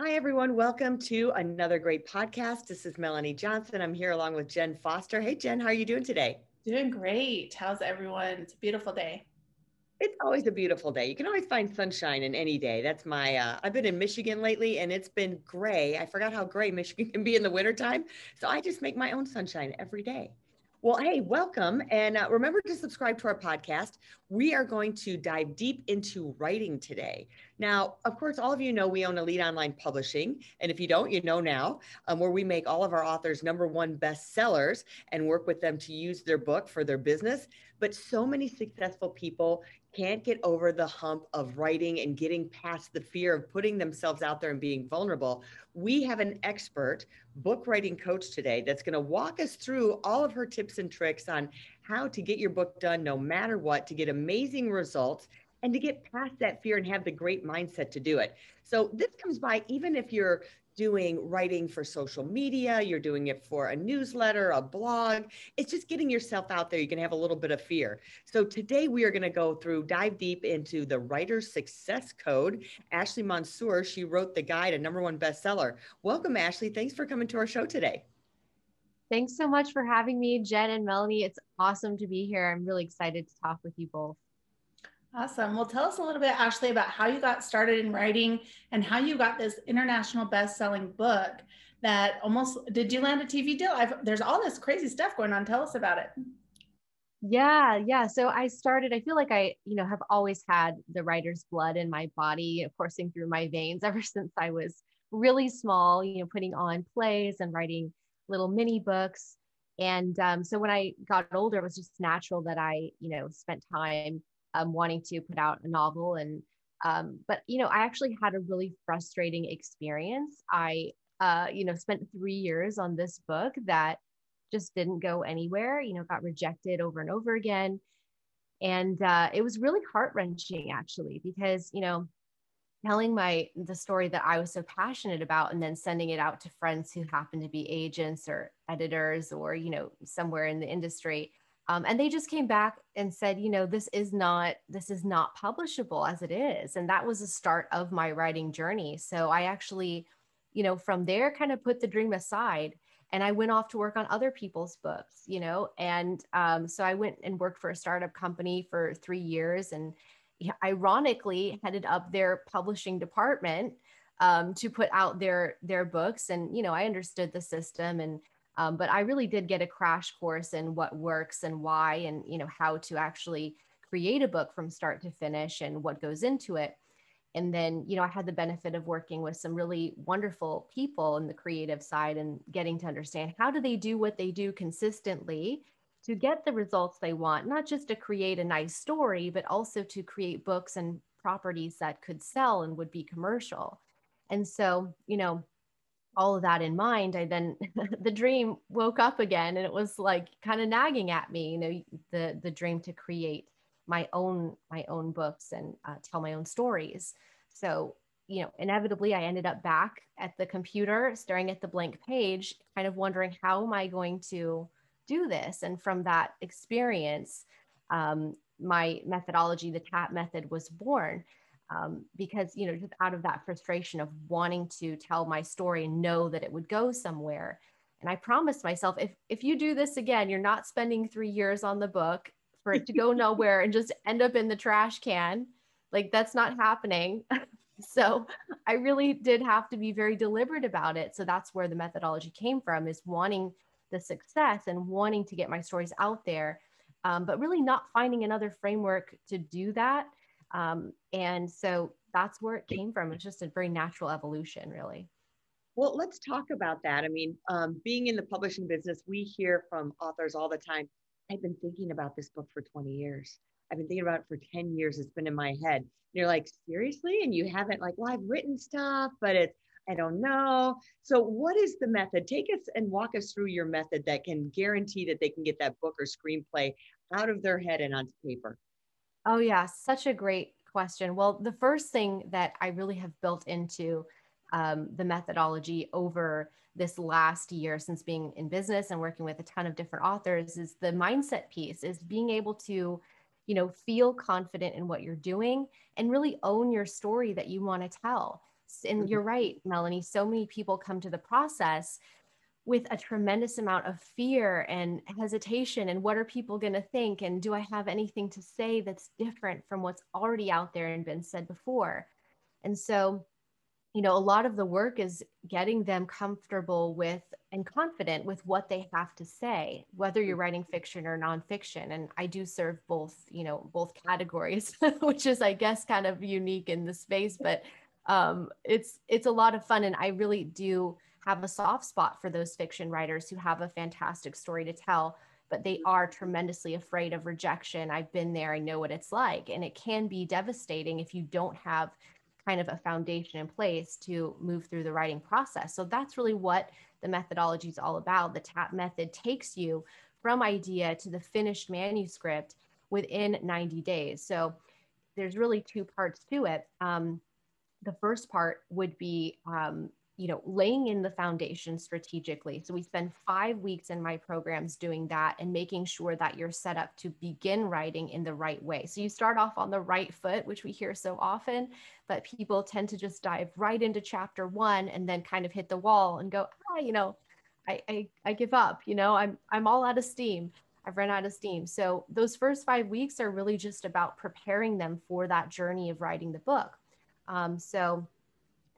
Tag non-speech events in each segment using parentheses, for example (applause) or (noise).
Hi, everyone. Welcome to another great podcast. This is Melanie Johnson. I'm here along with Jen Foster. Hey, Jen, how are you doing today? Doing great. How's everyone? It's a beautiful day. It's always a beautiful day. You can always find sunshine in any day. That's my, uh, I've been in Michigan lately and it's been gray. I forgot how gray Michigan (laughs) can be in the wintertime. So I just make my own sunshine every day. Well, hey, welcome. And uh, remember to subscribe to our podcast. We are going to dive deep into writing today. Now, of course, all of you know we own Elite Online Publishing. And if you don't, you know now, um, where we make all of our authors number one bestsellers and work with them to use their book for their business. But so many successful people can't get over the hump of writing and getting past the fear of putting themselves out there and being vulnerable. We have an expert book writing coach today that's going to walk us through all of her tips and tricks on how to get your book done no matter what, to get amazing results and to get past that fear and have the great mindset to do it. So this comes by even if you're doing writing for social media, you're doing it for a newsletter, a blog. It's just getting yourself out there. You can have a little bit of fear. So today we are going to go through, dive deep into the writer's success code. Ashley Mansour, she wrote the guide, a number one bestseller. Welcome, Ashley. Thanks for coming to our show today. Thanks so much for having me, Jen and Melanie. It's awesome to be here. I'm really excited to talk with you both. Awesome. Well, tell us a little bit, Ashley, about how you got started in writing and how you got this international best-selling book that almost did you land a TV deal? I've, there's all this crazy stuff going on. Tell us about it. Yeah, yeah. So I started, I feel like I, you know, have always had the writer's blood in my body coursing through my veins (laughs) ever since I was really small, you know, putting on plays and writing little mini books. And um, so when I got older, it was just natural that I, you know, spent time um, wanting to put out a novel. And um, but you know i actually had a really frustrating experience. I uh, you know spent three years on this book that just didn't go anywhere you know got rejected over and over again. And uh, it was really heart-wrenching actually because you know telling my the story that i was so passionate about and then sending it out to friends who happen to be agents or editors or you know somewhere in the industry um, and they just came back and said you know this is not this is not publishable as it is. And that was the start of my writing journey. So i actually you know from there kind of put the dream aside and i went off to work on other people's books you know and um, so i went and worked for a startup company for three years and ironically headed up their publishing department um, to put out their their books. And you know i understood the system and um, but I really did get a crash course in what works and why, and you know how to actually create a book from start to finish and what goes into it. And then, you know, I had the benefit of working with some really wonderful people in the creative side and getting to understand how do they do what they do consistently to get the results they want, not just to create a nice story, but also to create books and properties that could sell and would be commercial. And so, you know, all of that in mind, I then (laughs) the dream woke up again and it was like kind of nagging at me, you know, the the dream to create my own my own books and uh, tell my own stories. So, you know, inevitably I ended up back at the computer staring at the blank page, kind of wondering how am I going to do this? And from that experience, um, my methodology, the TAP method, was born um, because you know just out of that frustration of wanting to tell my story and know that it would go somewhere. And i promised myself if if you do this again you're not spending three years on the book for it to go (laughs) nowhere and just end up in the trash can. Like that's not happening. (laughs) So i really did have to be very deliberate about it. So that's where the methodology came from is wanting the success and wanting to get my stories out there um, but really not finding another framework to do that um, and so that's where it came from. It's just a very natural evolution, really. Well, let's talk about that. I mean, um, being in the publishing business, we hear from authors all the time I've been thinking about this book for 20 years. I've been thinking about it for 10 years. It's been in my head. And you're like, seriously? And you haven't like, well, I've written stuff, but it's, I don't know. So, what is the method? Take us and walk us through your method that can guarantee that they can get that book or screenplay out of their head and onto paper. Oh, yeah, such a great question. Well, the first thing that I really have built into um, the methodology over this last year since being in business and working with a ton of different authors is the mindset piece is being able to you know feel confident in what you're doing and really own your story that you want to tell and mm-hmm. you're right melanie so many people come to the process with a tremendous amount of fear and hesitation and what are people going to think? And do i have anything to say that's different from what's already out there and been said before? And so you know a lot of the work is getting them comfortable with and confident with what they have to say whether you're writing fiction or nonfiction. And i do serve both you know both categories (laughs) which is i guess kind of unique in the space. But um, it's it's a lot of fun. And i really do have a soft spot for those fiction writers who have a fantastic story to tell, but they are tremendously afraid of rejection. I've been there, I know what it's like. And it can be devastating if you don't have kind of a foundation in place to move through the writing process. So that's really what the methodology is all about. The TAP method takes you from idea to the finished manuscript within 90 days. So there's really two parts to it. Um, the first part would be um, you know laying in the foundation strategically so we spend five weeks in my programs doing that and making sure that you're set up to begin writing in the right way so you start off on the right foot which we hear so often but people tend to just dive right into chapter one and then kind of hit the wall and go ah you know i i, I give up you know i'm i'm all out of steam I've run out of steam. So those first five weeks are really just about preparing them for that journey of writing the book. Um, so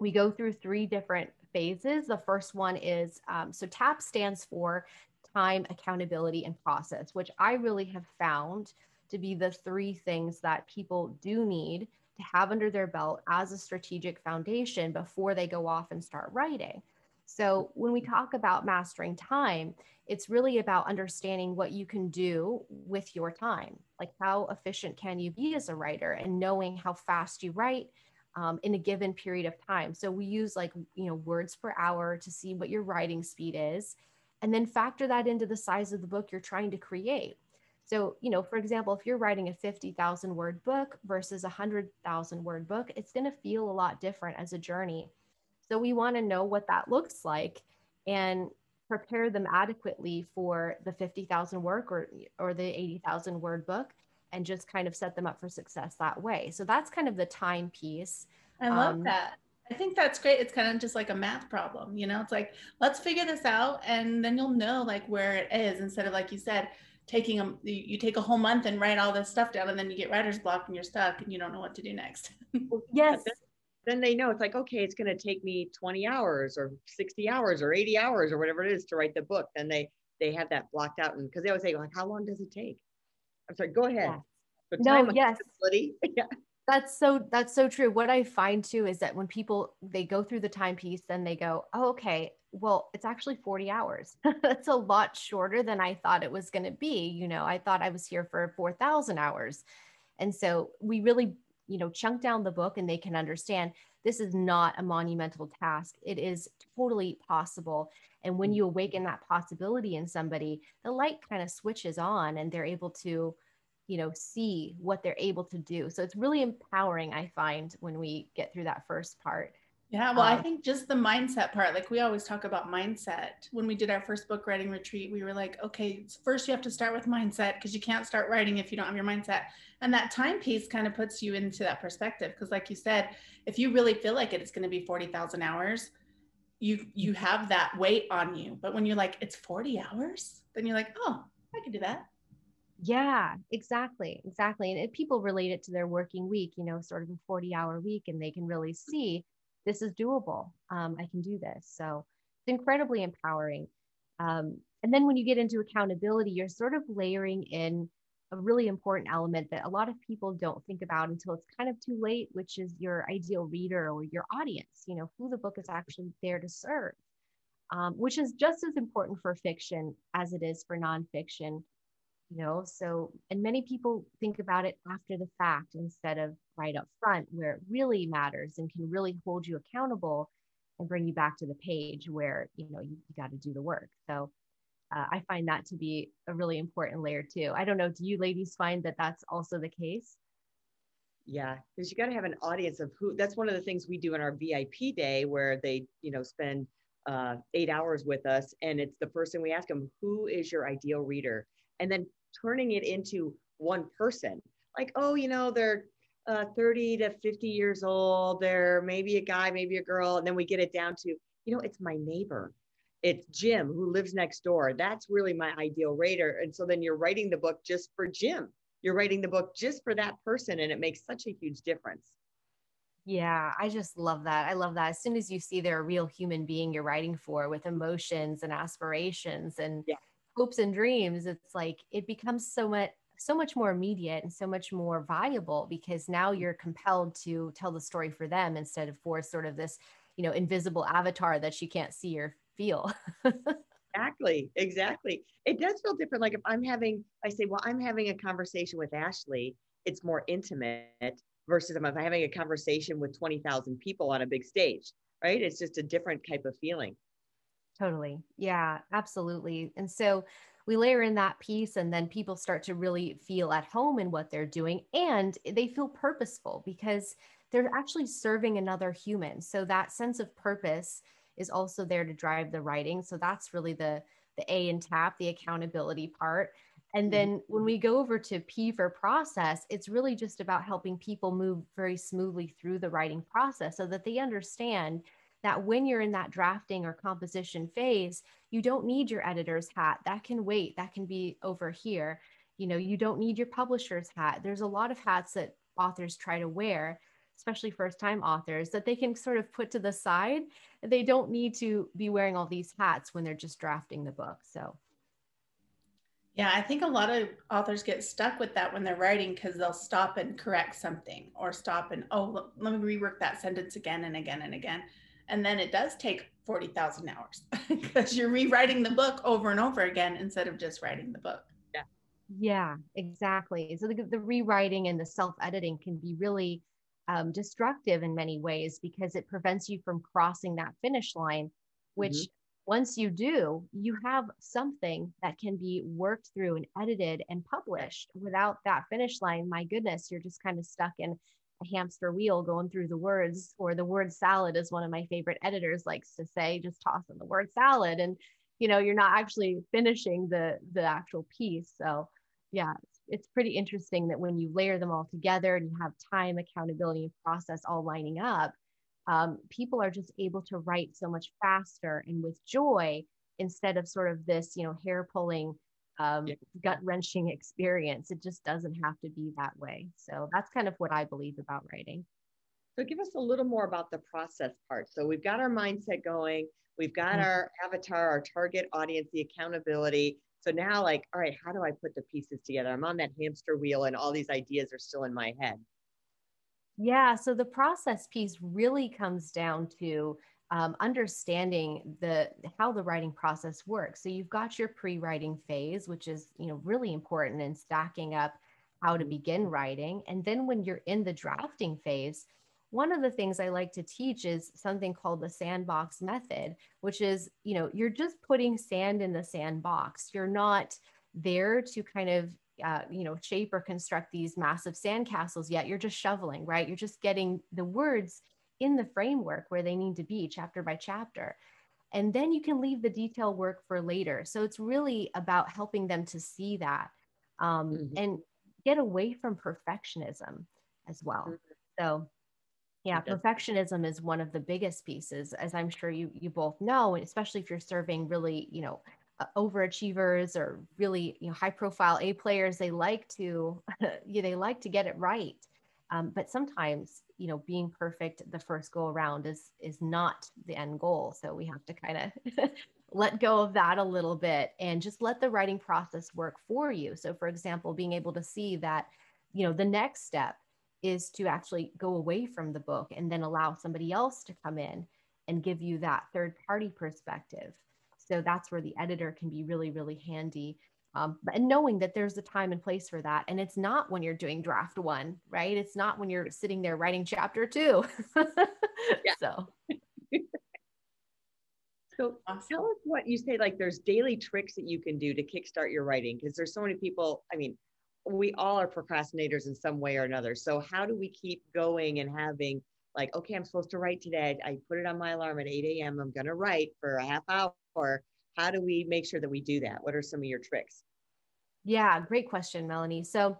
we go through three different phases. The first one is um, so TAP stands for time, accountability, and process, which I really have found to be the three things that people do need to have under their belt as a strategic foundation before they go off and start writing. So, when we talk about mastering time, it's really about understanding what you can do with your time. Like, how efficient can you be as a writer and knowing how fast you write um, in a given period of time. So we use like, you know, words per hour to see what your writing speed is, and then factor that into the size of the book you're trying to create. So, you know, for example, if you're writing a 50,000 word book versus a 100,000 word book, it's going to feel a lot different as a journey. So we want to know what that looks like and prepare them adequately for the 50,000 work or, or the 80,000 word book and just kind of set them up for success that way. So that's kind of the time piece. I love um, that. I think that's great. It's kind of just like a math problem, you know. It's like let's figure this out, and then you'll know like where it is instead of like you said, taking a you take a whole month and write all this stuff down, and then you get writer's block and you're stuck and you don't know what to do next. (laughs) yes. Then they know it's like okay, it's going to take me 20 hours or 60 hours or 80 hours or whatever it is to write the book. Then they they have that blocked out, and because they always say like, how long does it take? I'm sorry, go ahead. Yeah. No, yes. (laughs) yeah. That's so that's so true. What I find too is that when people they go through the timepiece, then they go, oh, okay, well, it's actually 40 hours. (laughs) that's a lot shorter than I thought it was going to be. You know, I thought I was here for 4,000 hours. And so we really, you know, chunk down the book and they can understand this is not a monumental task. It is totally possible. And when mm. you awaken that possibility in somebody, the light kind of switches on and they're able to, you know, see what they're able to do. So it's really empowering, I find, when we get through that first part. Yeah, well, um, I think just the mindset part, like we always talk about mindset. When we did our first book writing retreat, we were like, okay, first you have to start with mindset because you can't start writing if you don't have your mindset. And that timepiece kind of puts you into that perspective. Because, like you said, if you really feel like it, it's going to be 40,000 hours, you you have that weight on you but when you're like it's 40 hours then you're like oh i can do that yeah exactly exactly and people relate it to their working week you know sort of a 40 hour week and they can really see this is doable. Um, i can do this. So it's incredibly empowering. Um, and then when you get into accountability you're sort of layering in a really important element that a lot of people don't think about until it's kind of too late, which is your ideal reader or your audience, you know, who the book is actually there to serve, um, which is just as important for fiction as it is for nonfiction. You know so and many people think about it after the fact instead of right up front where it really matters and can really hold you accountable and bring you back to the page where you know you, you got to do the work. So uh, i find that to be a really important layer too. I don't know do you ladies find that that's also the case? Yeah because you got to have an audience of who that's one of the things we do in our vip day where they you know spend uh, eight hours with us and it's the first thing we ask them who is your ideal reader? And then turning it into one person. Like, oh, you know, they're uh, 30 to 50 years old. They're maybe a guy, maybe a girl. And then we get it down to, you know, it's my neighbor. It's Jim who lives next door. That's really my ideal reader. And so then you're writing the book just for Jim. You're writing the book just for that person. And it makes such a huge difference. Yeah, I just love that. I love that. As soon as you see they're a real human being you're writing for with emotions and aspirations and yeah hopes and dreams it's like it becomes so much so much more immediate and so much more viable because now you're compelled to tell the story for them instead of for sort of this you know invisible avatar that you can't see or feel. (laughs) Exactly exactly. It does feel different like if i'm having i say well i'm having a conversation with ashley it's more intimate versus if i'm having a conversation with 20000 people on a big stage right? It's just a different type of feeling Totally. Yeah, absolutely. And so we layer in that piece, and then people start to really feel at home in what they're doing and they feel purposeful because they're actually serving another human. So that sense of purpose is also there to drive the writing. So that's really the the A and TAP, the accountability part. And mm-hmm. then when we go over to P for process, it's really just about helping people move very smoothly through the writing process so that they understand that when you're in that drafting or composition phase, you don't need your editor's hat. That can wait, that can be over here. You know, you don't need your publisher's hat. There's a lot of hats that authors try to wear, especially first time authors, that they can sort of put to the side. They don't need to be wearing all these hats when they're just drafting the book. So, yeah, I think a lot of authors get stuck with that when they're writing because they'll stop and correct something or stop and, oh, let me rework that sentence again and again and again and then it does take 40,000 hours (laughs) because you're rewriting the book over and over again instead of just writing the book. Yeah. Yeah, exactly. So the, the rewriting and the self editing can be really um, destructive in many ways because it prevents you from crossing that finish line, which mm-hmm. once you do, you have something that can be worked through and edited and published. Without that finish line, my goodness, you're just kind of stuck in a hamster wheel going through the words or the word salad as one of my favorite editors likes to say just toss in the word salad. And you know you're not actually finishing the the actual piece. So yeah it's, it's pretty interesting that when you layer them all together and you have time accountability and process all lining up um, people are just able to write so much faster and with joy instead of sort of this you know hair pulling um, yeah. gut wrenching experience. It just doesn't have to be that way. So that's kind of what I believe about writing. So give us a little more about the process part. So we've got our mindset going, we've got mm-hmm. our avatar, our target audience, the accountability. So now, like, all right, how do I put the pieces together? I'm on that hamster wheel and all these ideas are still in my head. Yeah. So the process piece really comes down to um, understanding the how the writing process works. So you've got your pre-writing phase, which is you know really important in stacking up how to begin writing, and then when you're in the drafting phase. One of the things I like to teach is something called the sandbox method, which is, you know, you're just putting sand in the sandbox. You're not there to kind of uh, you know shape or construct these massive sandcastles yet you're just shoveling right you're just getting the words in the framework where they need to be chapter by chapter. And then you can leave the detail work for later. So it's really about helping them to see that um, mm-hmm. and get away from perfectionism as well. Mm-hmm. So yeah, perfectionism is one of the biggest pieces, as I'm sure you you both know, and especially if you're serving really, you know, uh, overachievers or really you know high profile A players. They like to, (laughs) yeah, they like to get it right. Um, but sometimes, you know, being perfect the first go around is is not the end goal. So we have to kind of (laughs) let go of that a little bit and just let the writing process work for you. So, for example, being able to see that, you know, the next step is to actually go away from the book and then allow somebody else to come in and give you that third party perspective. So that's where the editor can be really, really handy Um, and knowing that there's a time and place for that. And it's not when you're doing draft one, right? It's not when you're sitting there writing chapter two. (laughs) So. (laughs) So awesome. tell us what you say, like there's daily tricks that you can do to kickstart your writing. Cause there's so many people, I mean, we all are procrastinators in some way or another. So how do we keep going and having like, okay, I'm supposed to write today. I put it on my alarm at 8 a.m. I'm going to write for a half hour. How do we make sure that we do that? What are some of your tricks? Yeah, great question, Melanie. So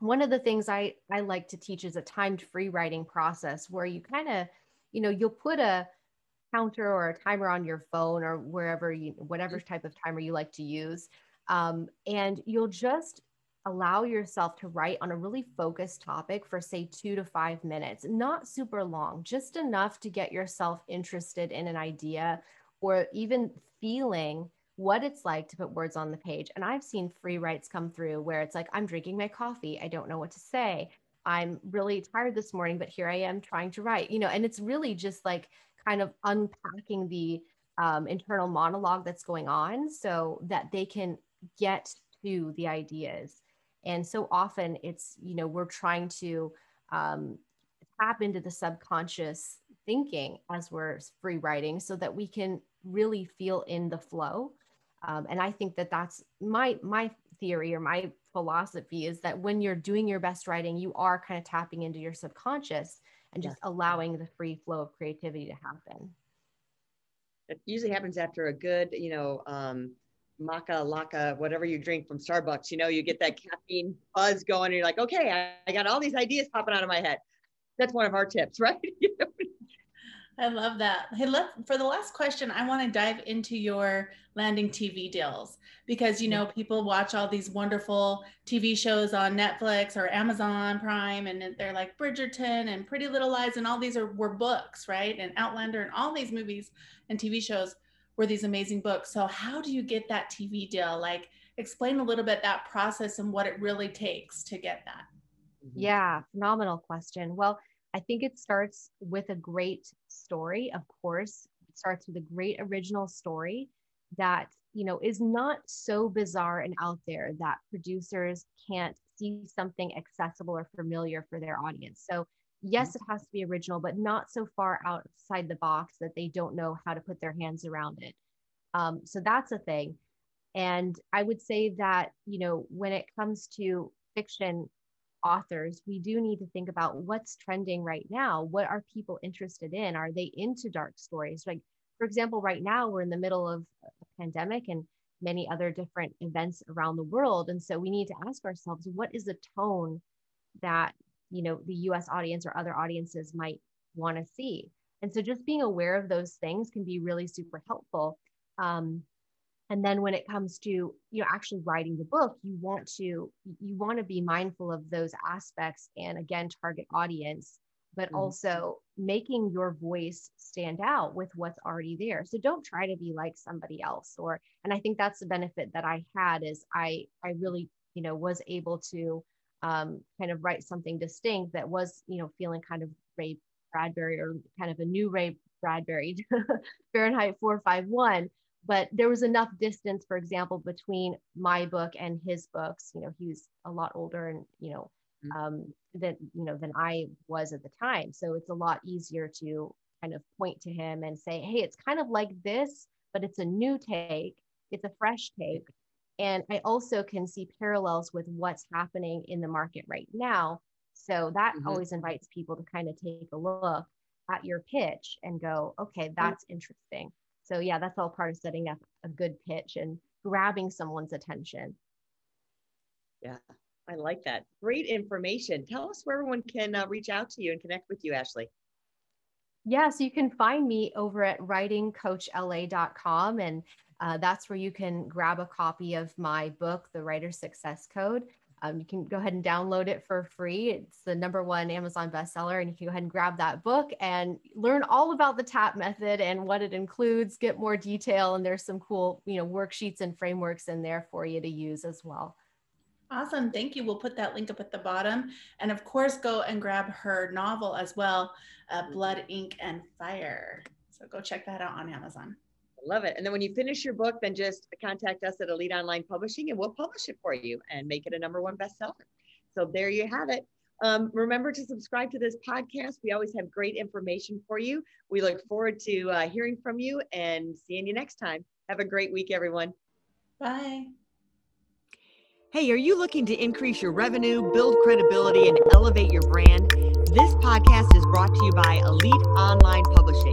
one of the things I, I like to teach is a timed free writing process where you kind of, you know, you'll put a counter or a timer on your phone or wherever you, whatever type of timer you like to use. Um, and you'll just allow yourself to write on a really focused topic for say two to five minutes, not super long, just enough to get yourself interested in an idea or even feeling what it's like to put words on the page. And I've seen free writes come through where it's like, I'm drinking my coffee. I don't know what to say. I'm really tired this morning, but here I am trying to write, you know, and it's really just like kind of unpacking the um, internal monologue that's going on so that they can get to the ideas and so often it's you know we're trying to um, tap into the subconscious thinking as we're free writing so that we can really feel in the flow. Um, and i think that that's my my theory or my philosophy is that when you're doing your best writing you are kind of tapping into your subconscious and just allowing the free flow of creativity to happen. It usually happens after a good you know um, maca laca whatever you drink from starbucks you know you get that caffeine buzz going and you're like okay I, I got all these ideas popping out of my head. That's one of our tips (laughs) right I love that. Hey, look, for the last question, I want to dive into your landing TV deals because you mm. know people watch all these wonderful TV shows on Netflix or Amazon Prime, and they're like Bridgerton and Pretty Little Liars, and all these are were books, right? And Outlander and all these movies and TV shows were these amazing books. So how do you get that TV deal? Like explain a little bit that process and what it really takes to get that. Yeah, phenomenal question. Well, I think it starts with a great story, of course. It starts with a great original story that, you know, is not so bizarre and out there that producers can't see something accessible or familiar for their audience. So yes, it has to be original, but not so far outside the box that they don't know how to put their hands around it. Um, so that's a thing. And I would say that, you know, when it comes to fiction authors, we do need to think about what's trending right now. What are people interested in? Are they into dark stories? Like, for example, right now we're in the middle of a pandemic and many other different events around the world. And so we need to ask ourselves, what is the tone that you know the us audience or other audiences might want to see and so just being aware of those things can be really super helpful um, and then when it comes to you know actually writing the book you want to you want to be mindful of those aspects and again target audience but mm-hmm. also making your voice stand out with what's already there so don't try to be like somebody else or and i think that's the benefit that i had is i i really you know was able to um, kind of write something distinct that was, you know, feeling kind of Ray Bradbury or kind of a new Ray Bradbury, (laughs) Fahrenheit 451. But there was enough distance, for example, between my book and his books. You know, he was a lot older and, you know, mm. um, than, you know, than I was at the time. So it's a lot easier to kind of point to him and say, hey, it's kind of like this, but it's a new take. It's a fresh take and I also can see parallels with what's happening in the market right now. So that mm-hmm. always invites people to kind of take a look at your pitch and go, okay, that's interesting. So, yeah, that's all part of setting up a good pitch and grabbing someone's attention. Yeah, I like that. Great information. Tell us where everyone can uh, reach out to you and connect with you, Ashley. Yeah, so you can find me over at writingcoachla.com and uh, that's where you can grab a copy of my book, The Writer Success Code. Um, you can go ahead and download it for free. It's the number one Amazon bestseller, and you can go ahead and grab that book and learn all about the TAP method and what it includes. Get more detail, and there's some cool, you know, worksheets and frameworks in there for you to use as well. Awesome, thank you. We'll put that link up at the bottom, and of course, go and grab her novel as well, uh, Blood, Ink, and Fire. So go check that out on Amazon Love it. And then when you finish your book, then just contact us at Elite Online Publishing and we'll publish it for you and make it a number one bestseller. So there you have it. Um, remember to subscribe to this podcast. We always have great information for you. We look forward to uh, hearing from you and seeing you next time. Have a great week, everyone. Bye. Hey, are you looking to increase your revenue, build credibility, and elevate your brand? This podcast is brought to you by Elite Online Publishing,